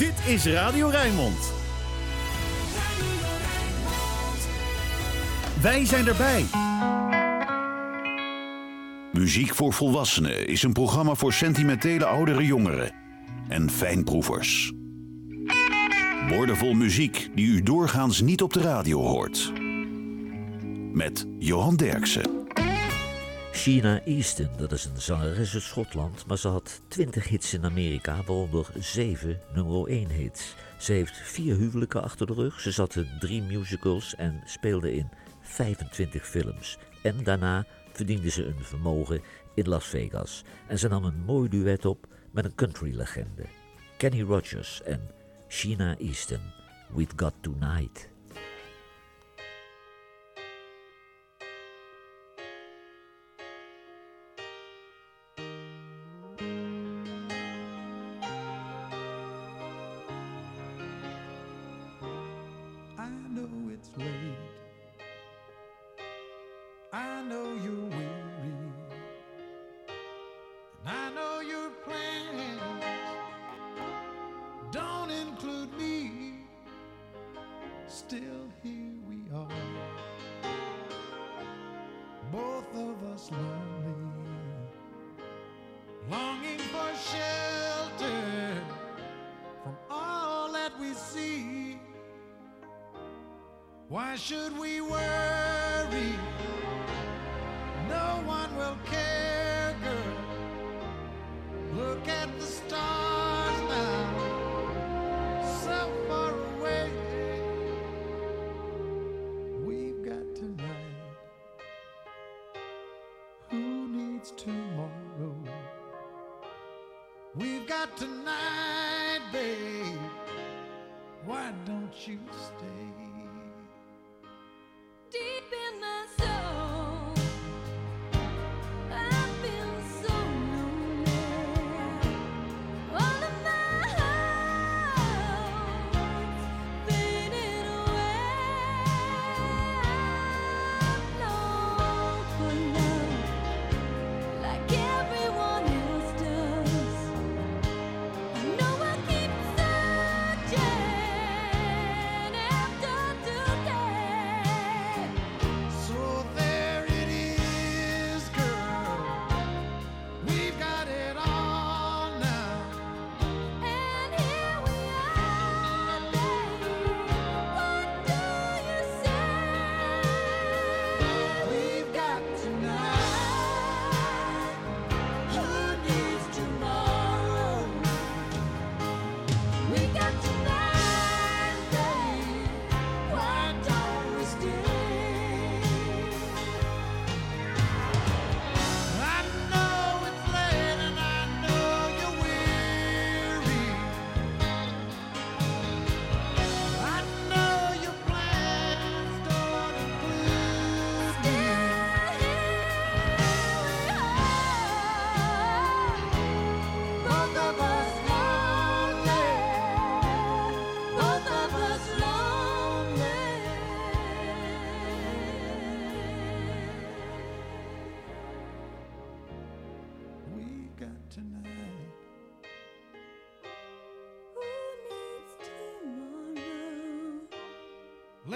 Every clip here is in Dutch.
Dit is Radio Rijnmond. Wij zijn erbij. Muziek voor Volwassenen is een programma voor sentimentele oudere jongeren en fijnproevers. Woordenvol muziek die u doorgaans niet op de radio hoort. Met Johan Derksen. Sheena Easton, dat is een zangeres uit Schotland, maar ze had 20 hits in Amerika, waaronder 7 nummer 1 hits. Ze heeft vier huwelijken achter de rug, ze zat in drie musicals en speelde in 25 films. En daarna verdiende ze een vermogen in Las Vegas. En ze nam een mooi duet op met een country-legende. Kenny Rogers en Sheena Easton. We've Got Tonight. look at the stars now, so far away. We've got tonight. Who needs tomorrow? We've got tonight, babe. Why don't you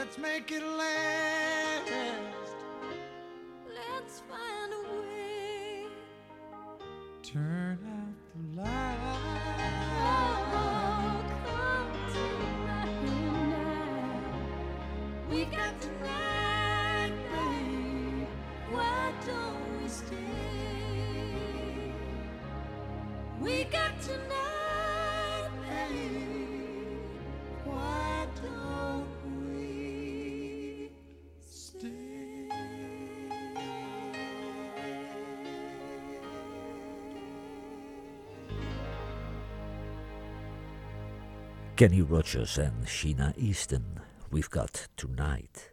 Let's make it last. Let's find a way. Turn Kenny Rogers en Sheena Easton. We've Got Tonight.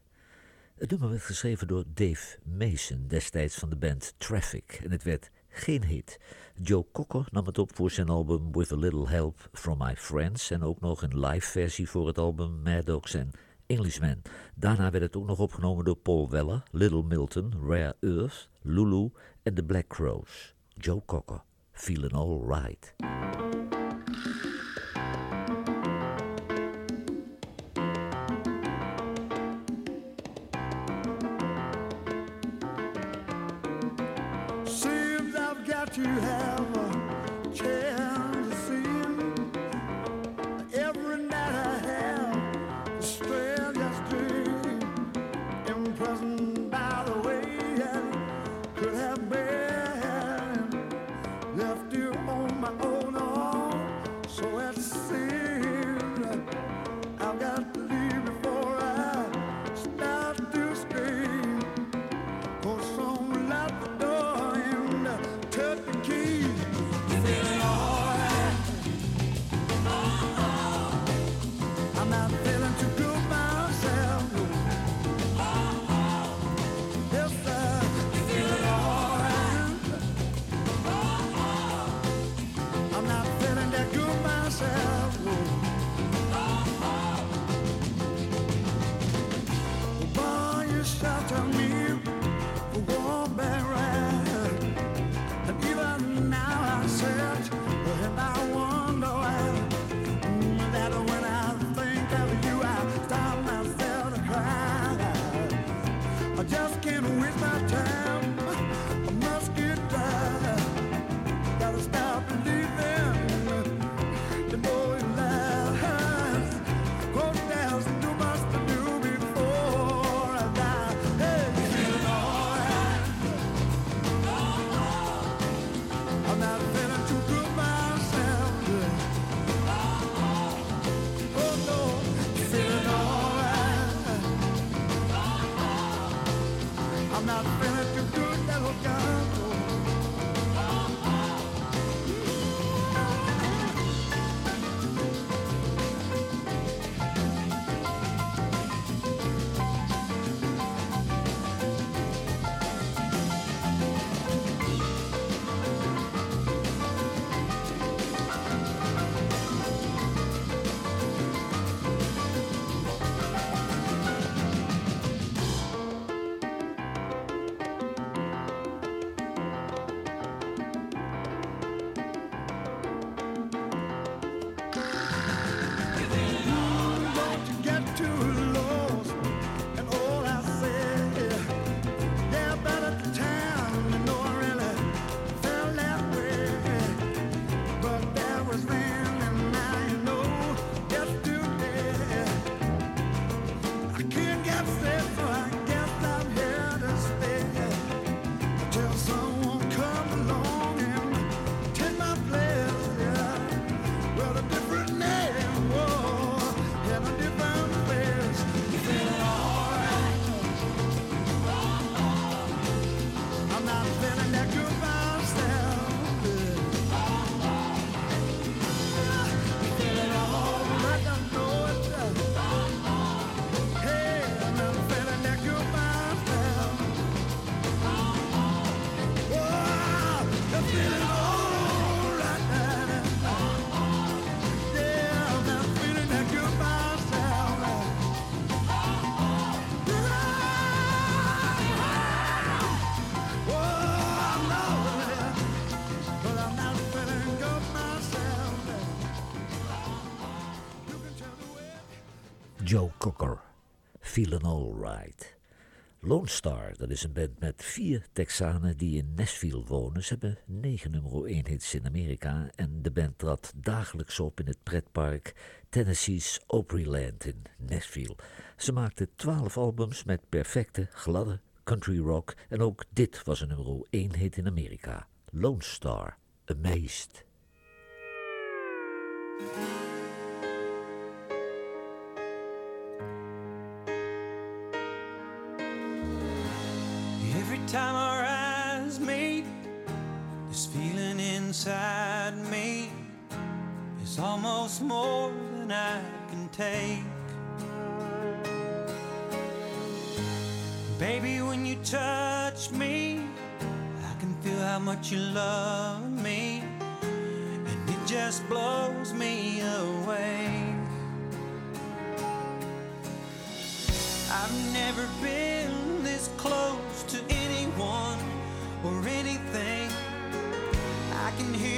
Het nummer werd geschreven door Dave Mason, destijds van de band Traffic, en het werd geen hit. Joe Cocker nam het op voor zijn album With a Little Help from My Friends en ook nog een live versie voor het album Maddox en Englishman. Daarna werd het ook nog opgenomen door Paul Weller, Little Milton, Rare Earth, Lulu en The Black Crows. Joe Cocker, Feeling Alright. Joe Cocker, All Alright. Lone Star, dat is een band met vier Texanen die in Nashville wonen. Ze hebben negen nummer 1 hits in Amerika en de band trad dagelijks op in het pretpark Tennessee's Opryland in Nashville. Ze maakten twaalf albums met perfecte, gladde country rock en ook dit was een nummer 1 hit in Amerika. Lone Star, Amazed. time our eyes meet, this feeling inside me is almost more than I can take. Baby, when you touch me, I can feel how much you love me, and it just blows me away. I've never been is close to anyone or anything. I can hear.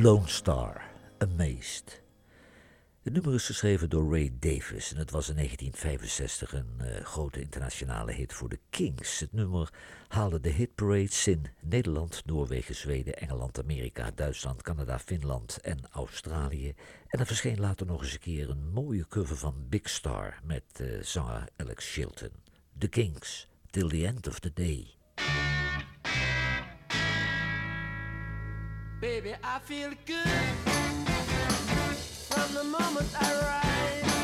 Lone Star, Amazed. Het nummer is geschreven door Ray Davis en het was in 1965 een eh, grote internationale hit voor de Kings. Het nummer haalde de hitparades in Nederland, Noorwegen, Zweden, Engeland, Amerika, Duitsland, Canada, Finland en Australië. En er verscheen later nog eens een keer een mooie cover van Big Star met eh, zanger Alex Chilton. The Kings, Till the End of the Day. Baby, I feel good from the moment I rise.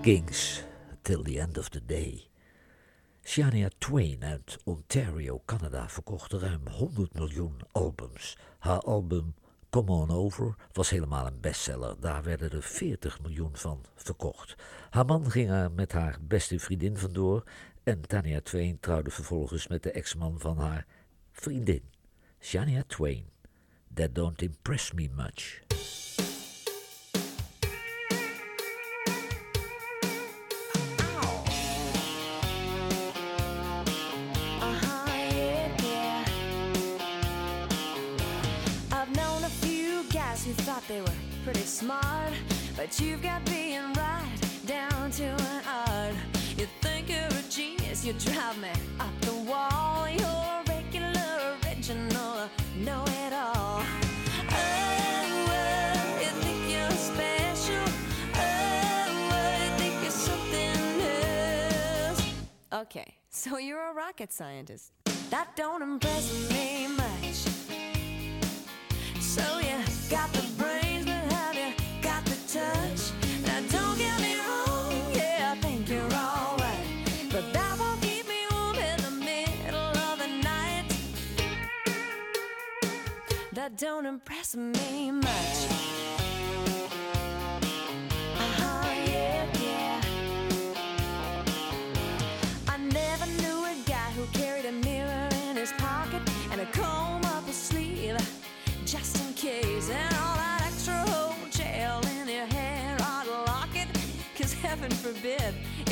Kings, Till the End of the Day. Shania Twain uit Ontario, Canada, verkocht ruim 100 miljoen albums. Haar album Come On Over was helemaal een bestseller. Daar werden er 40 miljoen van verkocht. Haar man ging er met haar beste vriendin vandoor en Tania Twain trouwde vervolgens met de ex-man van haar vriendin. Shania Twain. That don't impress me much. Smart, but you've got being right down to an art. You think you're a genius, you drive me up the wall. You're regular, original, know it all. Okay, so you're a rocket scientist. That don't impress me much. So you got the brains, but got the touch? Now don't get me wrong, yeah, I think you're alright. But that won't keep me warm in the middle of the night. That don't impress me much.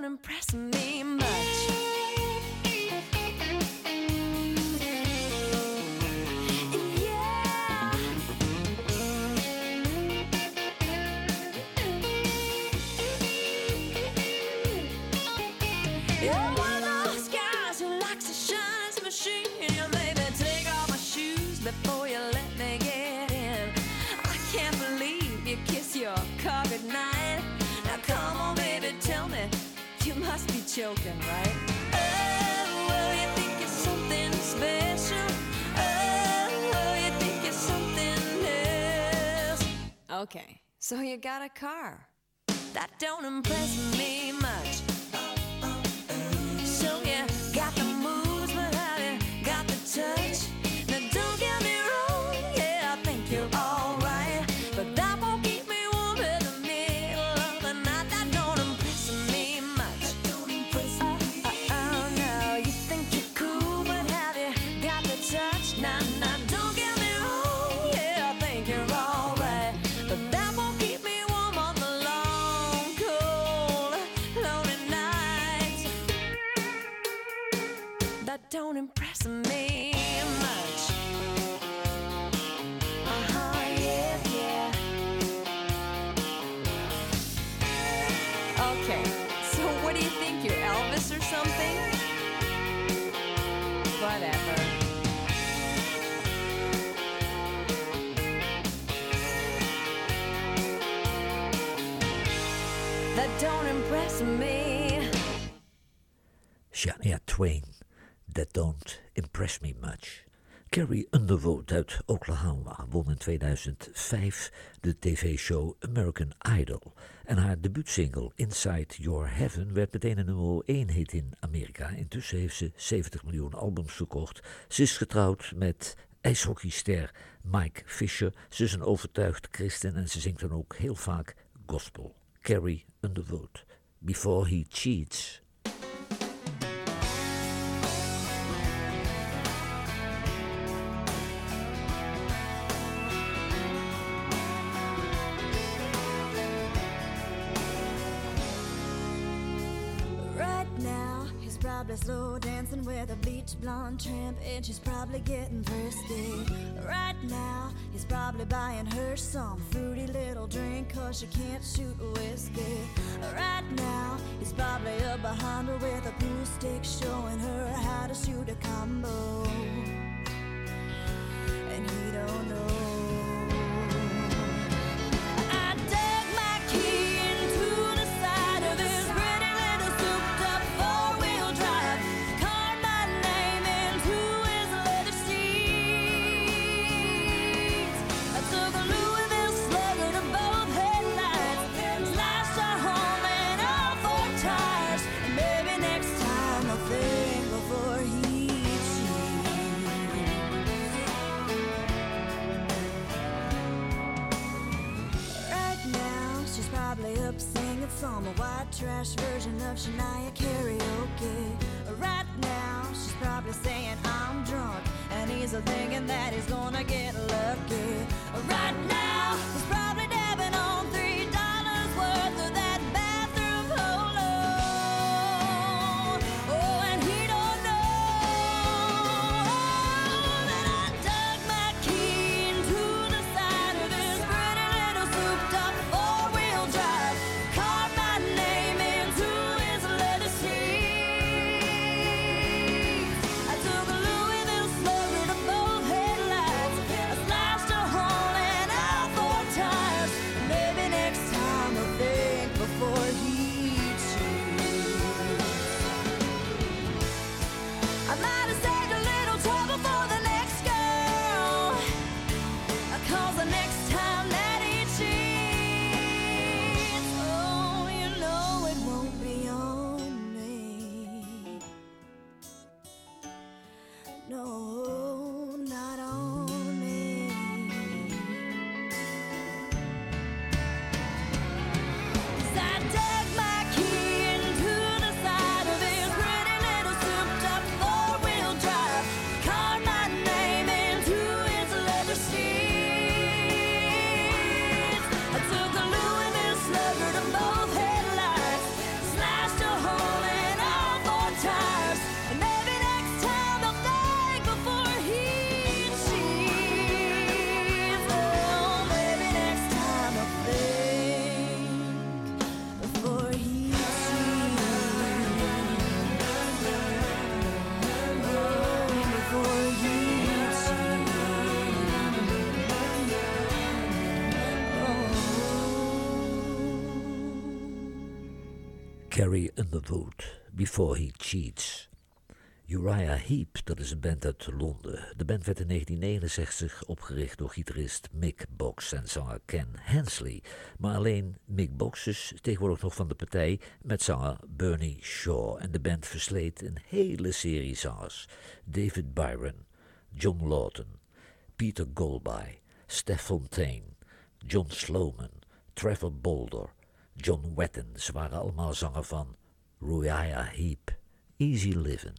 don't impress me so you got a car. That don't impress me Shania Twain, That Don't Impress Me Much. Carrie Underwood uit Oklahoma won in 2005 de tv-show American Idol. En haar debuutsingle Inside Your Heaven werd meteen een nummer 1 hit in Amerika. Intussen heeft ze 70 miljoen albums verkocht. Ze is getrouwd met ijshockeyster Mike Fisher. Ze is een overtuigd christen en ze zingt dan ook heel vaak gospel. Carrie Underwood, Before He Cheats. Slow dancing with a bleach blonde tramp, and she's probably getting thirsty. Right now, he's probably buying her some fruity little drink, cause she can't shoot whiskey. Right now, he's probably up behind her with a pool stick, showing her how to shoot a combo. And he don't know. That trash version of Shania karaoke. Right now, she's probably saying I'm drunk, and he's a thinking that he's gonna get lucky. Right now, he's probably dabbing on three Carrie Underwood, Before He Cheats. Uriah Heep, dat is een band uit Londen. De band werd in 1969 opgericht door gitarist Mick Box en zanger Ken Hensley. Maar alleen Mick Box is tegenwoordig nog van de partij met zanger Bernie Shaw. En de band versleet een hele serie zangers. David Byron, John Lawton, Peter Goldby, Steph Fontaine, John Sloman, Trevor Bolder, John Wetton. Ze waren allemaal zanger van Uriah Heep. Easy Living.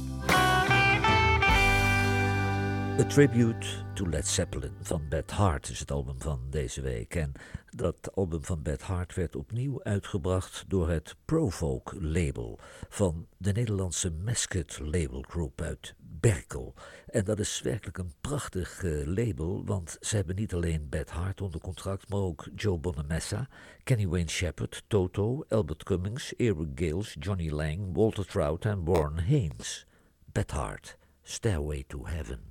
A Tribute to Led Zeppelin van Beth Hart is het album van deze week. En dat album van Beth Hart werd opnieuw uitgebracht door het Provoke label van de Nederlandse Mascot Label Group uit Berkel. En dat is werkelijk een prachtig eh, label, want ze hebben niet alleen Beth Hart onder contract, maar ook Joe Bonamessa, Kenny Wayne Shepherd, Toto, Albert Cummings, Eric Gales, Johnny Lang, Walter Trout en Warren Haynes. Beth Hart, Stairway to Heaven.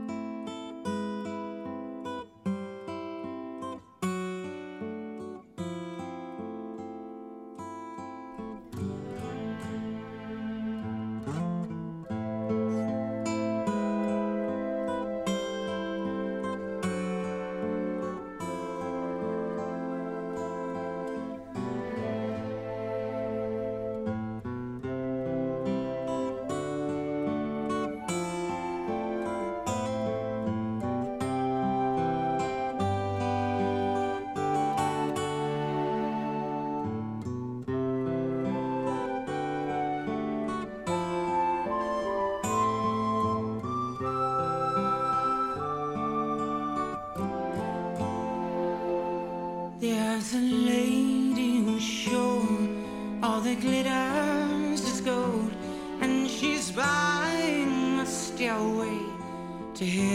to hear.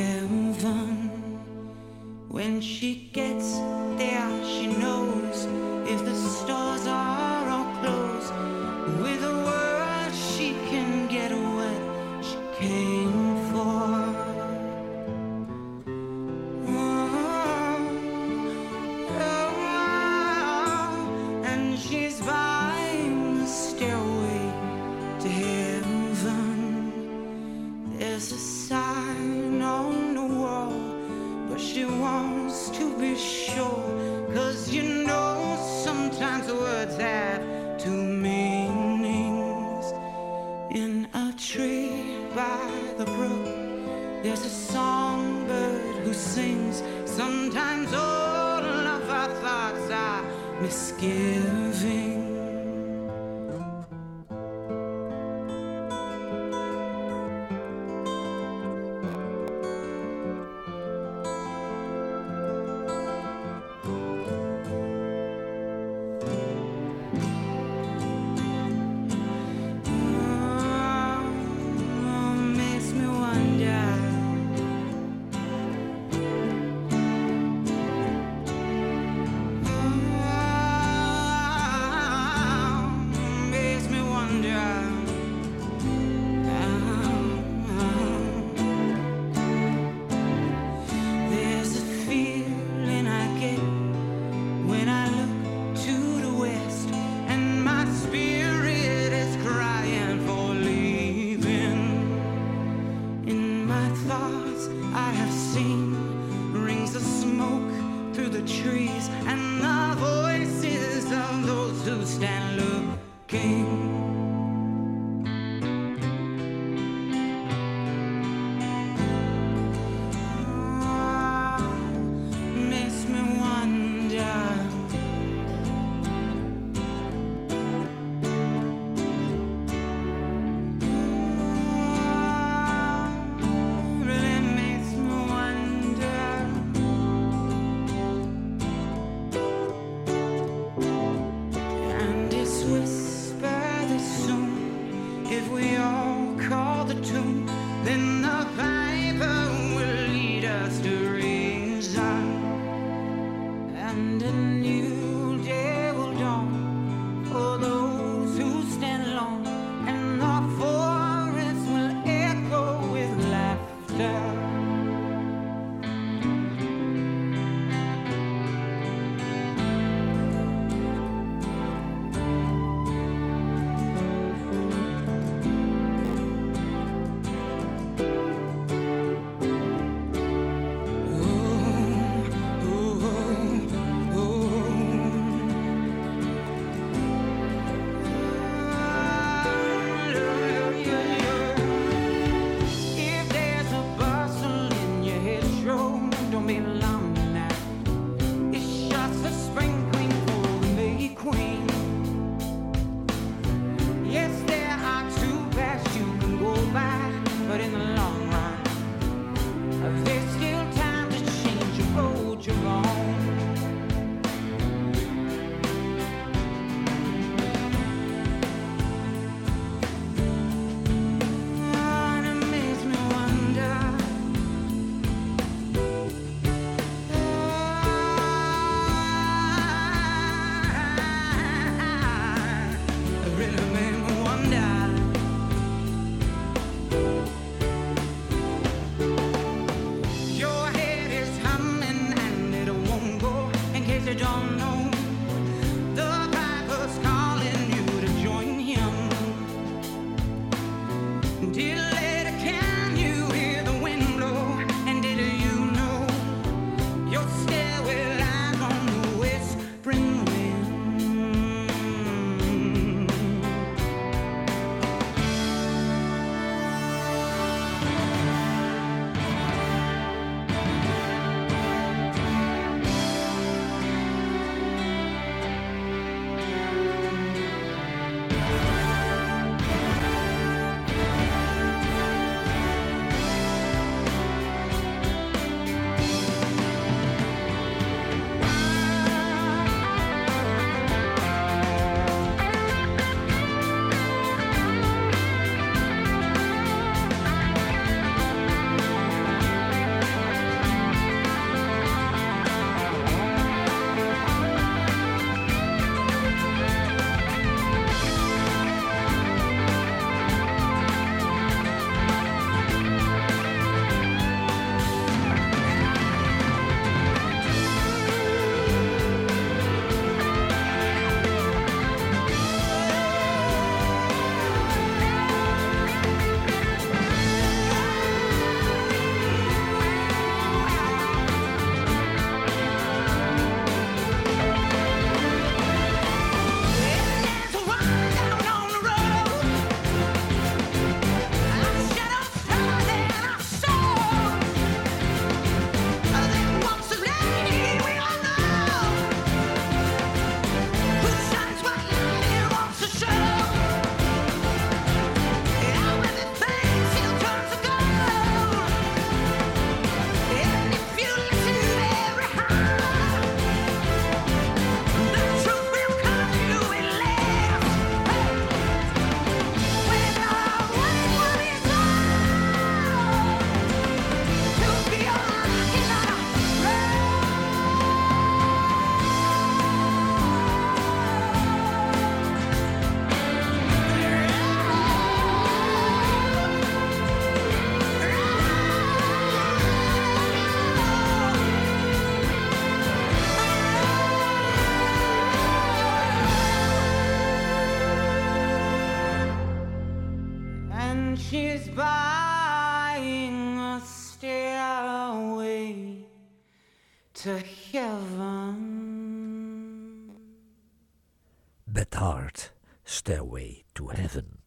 Stairway to Heaven.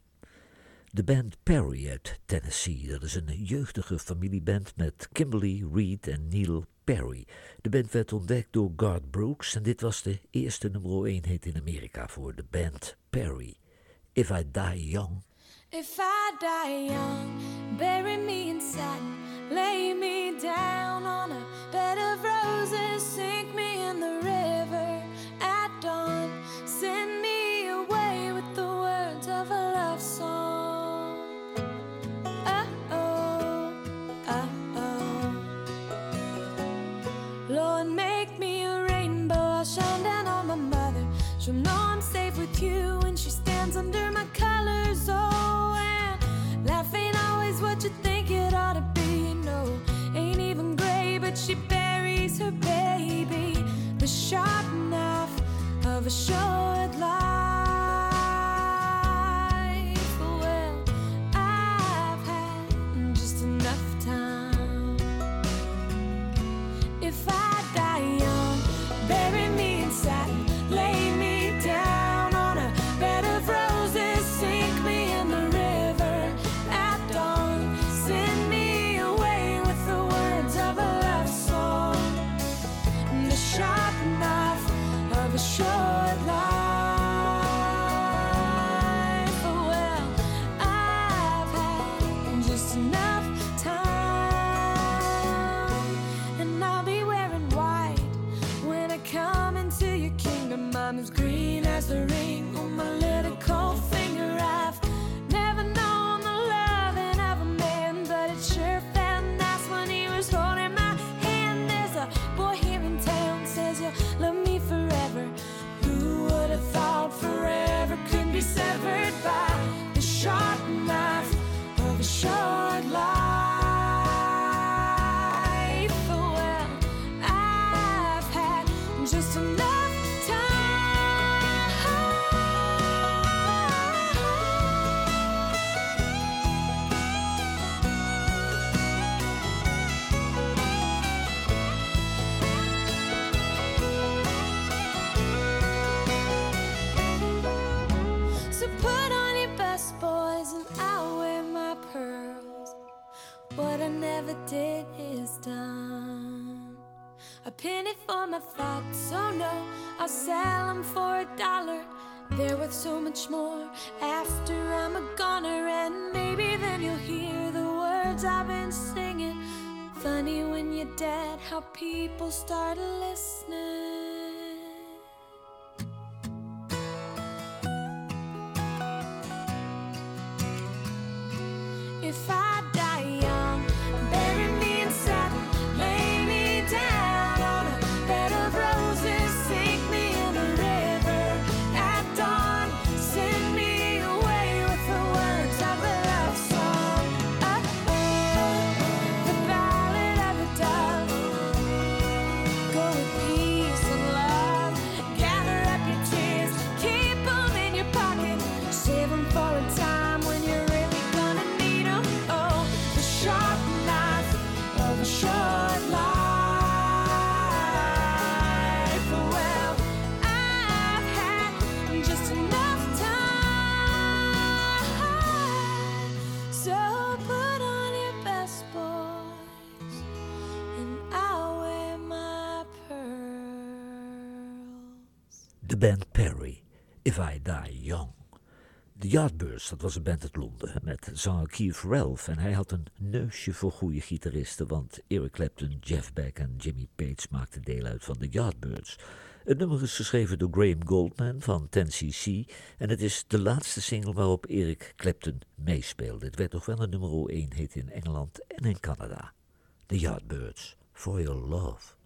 De band Perry uit Tennessee, dat is een jeugdige familieband met Kimberly, Reed en Neil Perry. De band werd ontdekt door Garth Brooks en dit was de eerste nummer 1 hit in Amerika voor de band Perry. If I Die Young. If I die young, bury me lay me down on a bed of roses, sink me in the river but she buries her baby. The sharp knife of a short life. What I never did is done. A penny for my thoughts, oh no, I'll sell them for a dollar. They're worth so much more after I'm a goner, and maybe then you'll hear the words I've been singing. Funny when you're dead, how people start listening. Dat was een band uit Londen met zanger Keith Ralph. En hij had een neusje voor goede gitaristen, want Eric Clapton, Jeff Beck en Jimmy Page maakten deel uit van de Yardbirds. Het nummer is geschreven door Graham Goldman van 10cc en het is de laatste single waarop Eric Clapton meespeelde. Het werd toch wel een nummer 1 hit in Engeland en in Canada. The Yardbirds, For Your Love.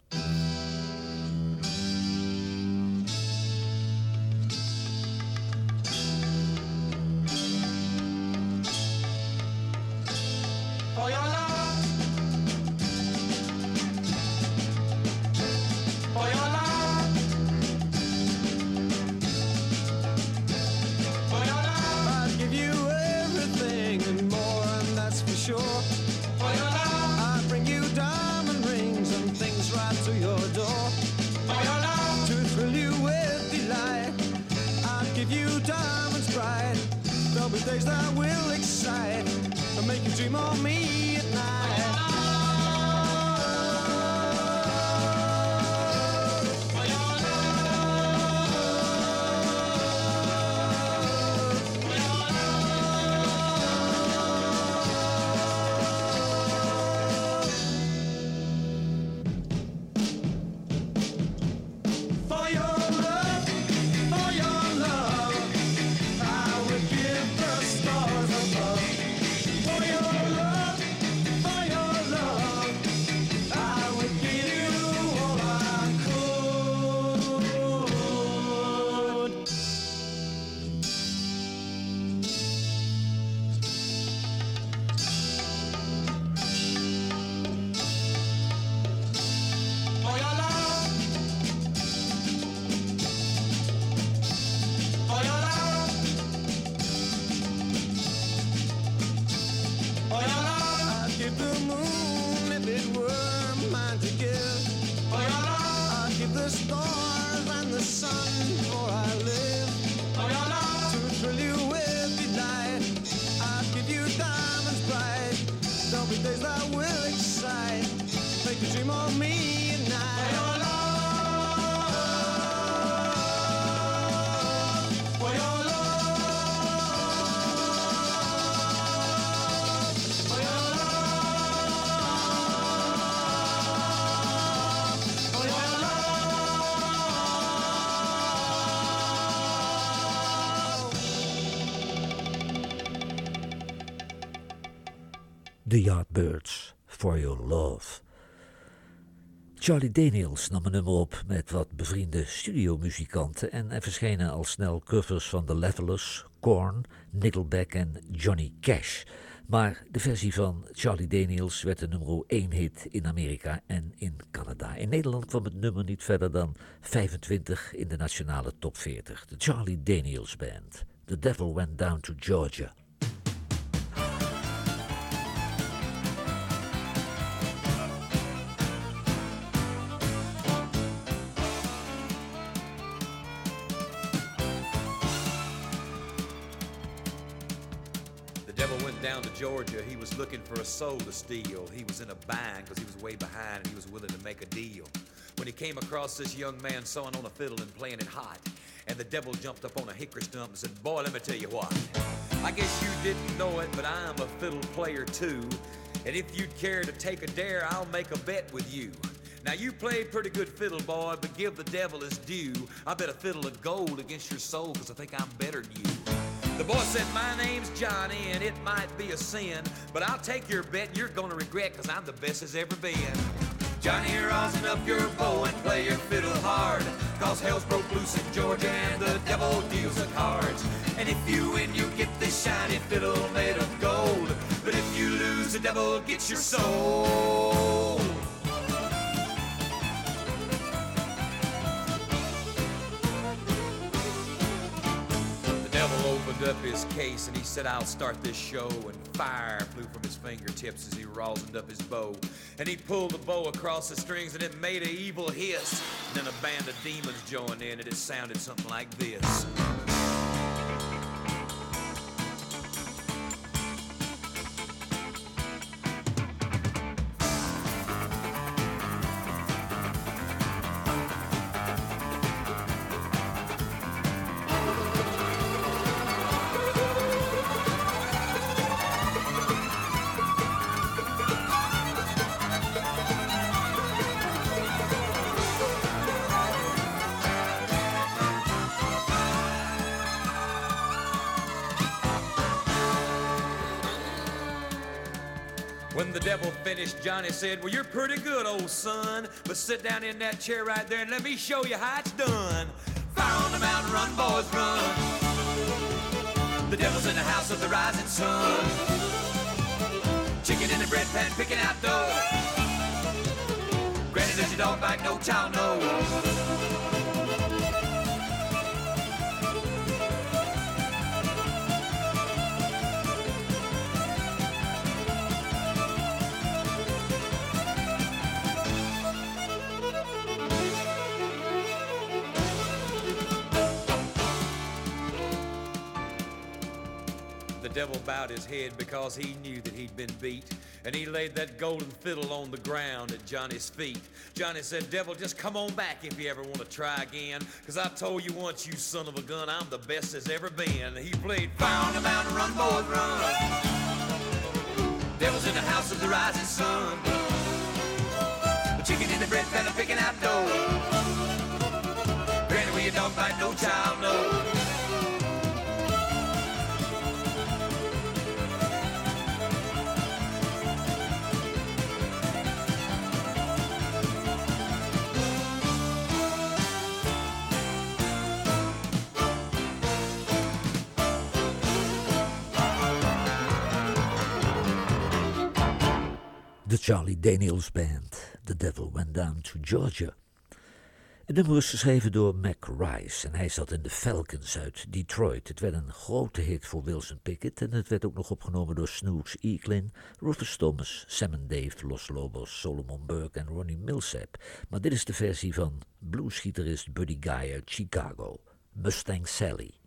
For Your Love. Charlie Daniels nam een nummer op met wat bevriende studiomuzikanten en er verschenen al snel covers van The Levelers, Korn, Nickelback en Johnny Cash. Maar de versie van Charlie Daniels werd een nummer 1 hit in Amerika en in Canada. In Nederland kwam het nummer niet verder dan 25 in de nationale top 40. De Charlie Daniels Band. The Devil Went Down to Georgia. Devil went down to Georgia. He was looking for a soul to steal. He was in a bind because he was way behind and he was willing to make a deal. When he came across this young man sawing on a fiddle and playing it hot, and the devil jumped up on a hickory stump and said, Boy, let me tell you what. I guess you didn't know it, but I'm a fiddle player too. And if you'd care to take a dare, I'll make a bet with you. Now you play pretty good fiddle, boy, but give the devil his due. I bet a fiddle of gold against your soul, cause I think I'm better than you. The boy said, My name's Johnny, and it might be a sin, but I'll take your bet you're gonna regret, cause I'm the best as ever been. Johnny, rosin up your bow and play your fiddle hard, cause hell's broke loose in Georgia and the devil deals the cards. And if you win, you get this shiny fiddle made of gold, but if you lose, the devil gets your soul. Up his case and he said, I'll start this show. And fire flew from his fingertips as he rosined up his bow. And he pulled the bow across the strings and it made an evil hiss. And then a band of demons joined in and it sounded something like this. When the devil finished, Johnny said, Well, you're pretty good, old son. But sit down in that chair right there and let me show you how it's done. Fire on the mountain, run, boys, run. The devil's in the house of the rising sun. Chicken in the bread pan, picking out dough. Granny, does your dog bite? No child knows. Devil bowed his head because he knew that he'd been beat. And he laid that golden fiddle on the ground at Johnny's feet. Johnny said, Devil, just come on back if you ever want to try again. Cause I told you once, you son of a gun, I'm the best there's ever been. He played Fire on the Mountain, Run, Boys, Run. Devil's in the house of the rising sun. The chicken in the bread pan picking out dough. Granny, where your dog bite, no child knows. De Charlie Daniels Band, The Devil Went Down to Georgia. Het nummer is geschreven door Mac Rice en hij zat in de Falcons uit Detroit. Het werd een grote hit voor Wilson Pickett en het werd ook nog opgenomen door Snooks Eaglin, Rufus Thomas, Sam and Dave, Los Lobos, Solomon Burke en Ronnie Millsap. Maar dit is de versie van bluesgitarist Buddy Guy uit Chicago, Mustang Sally.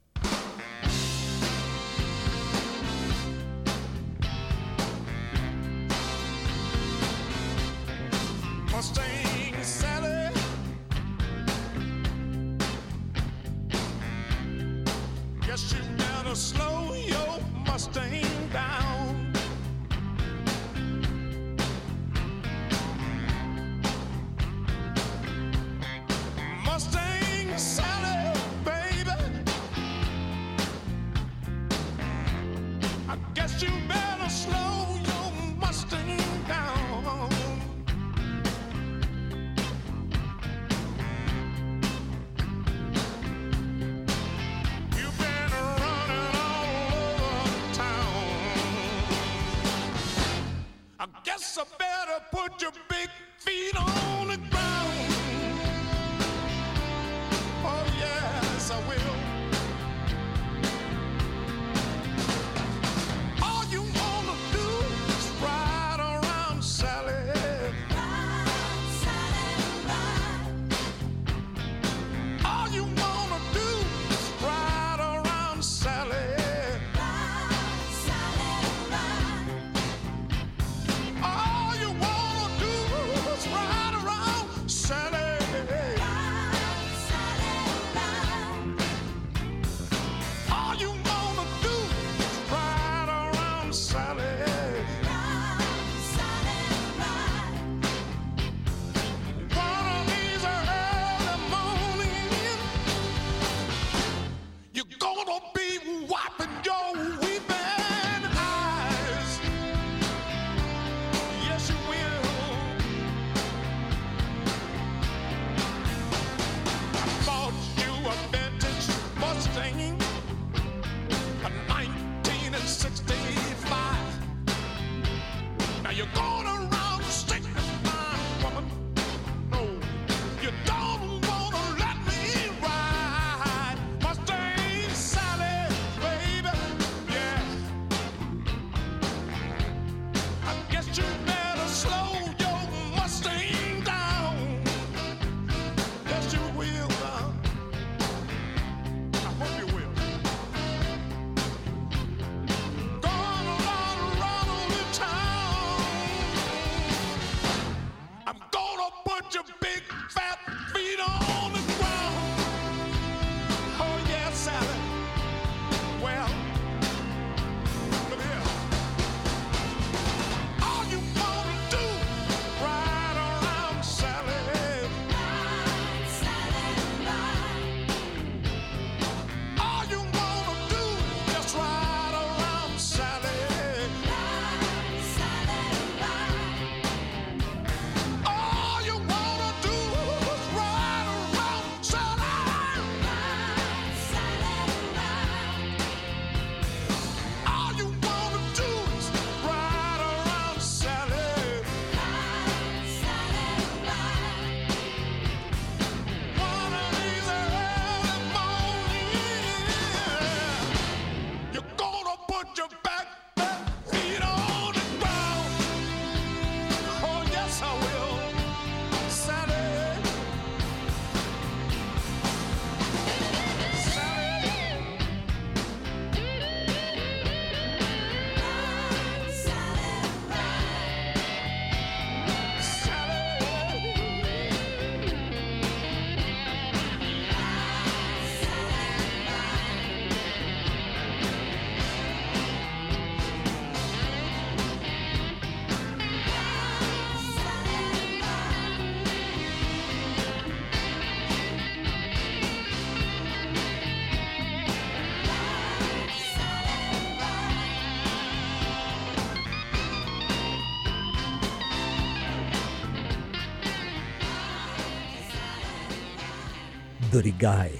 Buddy Guy,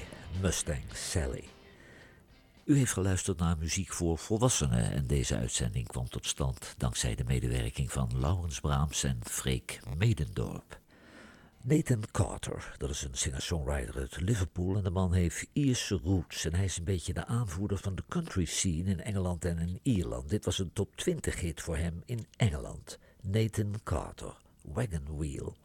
Mustang Sally. U heeft geluisterd naar muziek voor volwassenen en deze uitzending kwam tot stand dankzij de medewerking van Laurens Braams en Freek Medendorp. Nathan Carter, dat is een singer-songwriter uit Liverpool en de man heeft Ierse roots en hij is een beetje de aanvoerder van de country scene in Engeland en in Ierland. Dit was een top 20 hit voor hem in Engeland. Nathan Carter, Wagon Wheel.